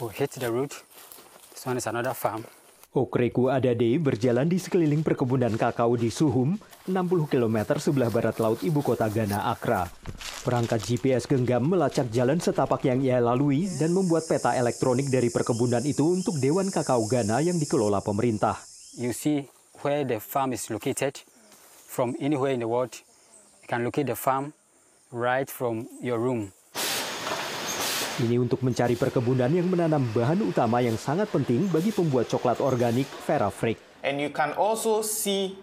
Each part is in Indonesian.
will hit the road. This one is another farm. Okreku Adade berjalan di sekeliling perkebunan kakao di Suhum, 60 km sebelah barat laut ibu kota Ghana, Accra. Perangkat GPS genggam melacak jalan setapak yang ia lalui dan membuat peta elektronik dari perkebunan itu untuk Dewan Kakao Ghana yang dikelola pemerintah. You see where the farm is located from anywhere in the world. You can locate the farm right from your room. Ini untuk mencari perkebunan yang menanam bahan utama yang sangat penting bagi pembuat coklat organik Vera Frick. And you can also see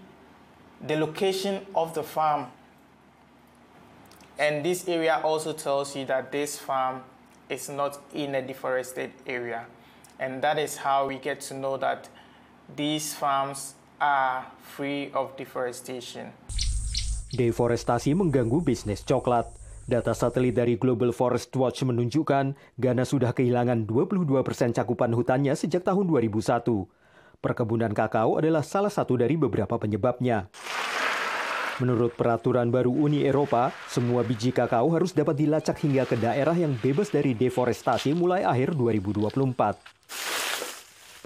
the location of the farm. And this area also tells you that this farm is not in a deforested area. And that is how we get to know that these farms are free of deforestation. Deforestasi mengganggu bisnis coklat. Data satelit dari Global Forest Watch menunjukkan Ghana sudah kehilangan 22 persen cakupan hutannya sejak tahun 2001. Perkebunan kakao adalah salah satu dari beberapa penyebabnya. Menurut peraturan baru Uni Eropa, semua biji kakao harus dapat dilacak hingga ke daerah yang bebas dari deforestasi mulai akhir 2024.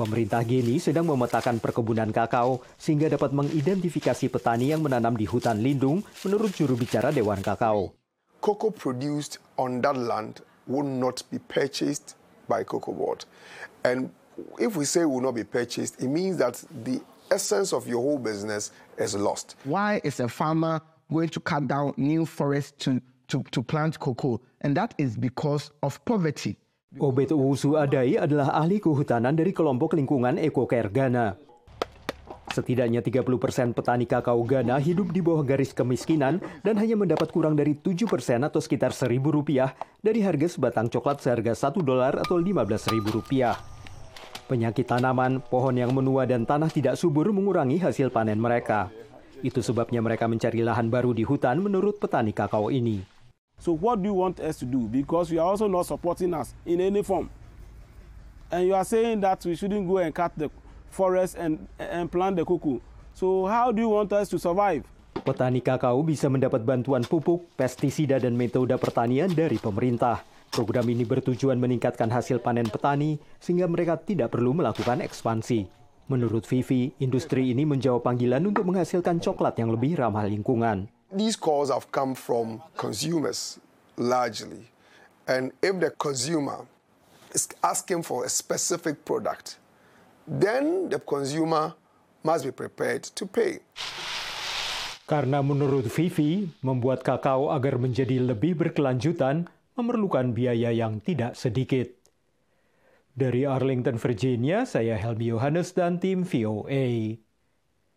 Pemerintah Gini sedang memetakan perkebunan kakao sehingga dapat mengidentifikasi petani yang menanam di hutan lindung menurut juru bicara Dewan Kakao. Cocoa produced on that land will not be purchased by Cocoa Board. And if we say will not be purchased, it means that the essence of your whole business is lost. Why is a farmer going to cut down new forests to, to, to plant cocoa? And that is because of poverty. Obed Owusu Adai adalah ahli kehutanan dari kelompok lingkungan EcoCare Ghana. Setidaknya 30 persen petani kakao Ghana hidup di bawah garis kemiskinan dan hanya mendapat kurang dari 7 persen atau sekitar seribu rupiah dari harga sebatang coklat seharga 1 dolar atau 15 ribu rupiah. Penyakit tanaman, pohon yang menua dan tanah tidak subur mengurangi hasil panen mereka. Itu sebabnya mereka mencari lahan baru di hutan menurut petani kakao ini. So what do you want us to do? Because you are also not supporting us in any form. And you are saying that we shouldn't go and cut the forest and, and plant the cocoa. So how do you want us to survive? Petani kakao bisa mendapat bantuan pupuk, pestisida, dan metode pertanian dari pemerintah. Program ini bertujuan meningkatkan hasil panen petani sehingga mereka tidak perlu melakukan ekspansi. Menurut Vivi, industri ini menjawab panggilan untuk menghasilkan coklat yang lebih ramah lingkungan. These calls have come from consumers largely. And if the consumer is asking for a specific product, then the consumer must be prepared to pay. Karena menurut Vivi, membuat kakao agar menjadi lebih berkelanjutan memerlukan biaya yang tidak sedikit. Dari Arlington, Virginia, saya Helmi Yohanes dan tim VOA.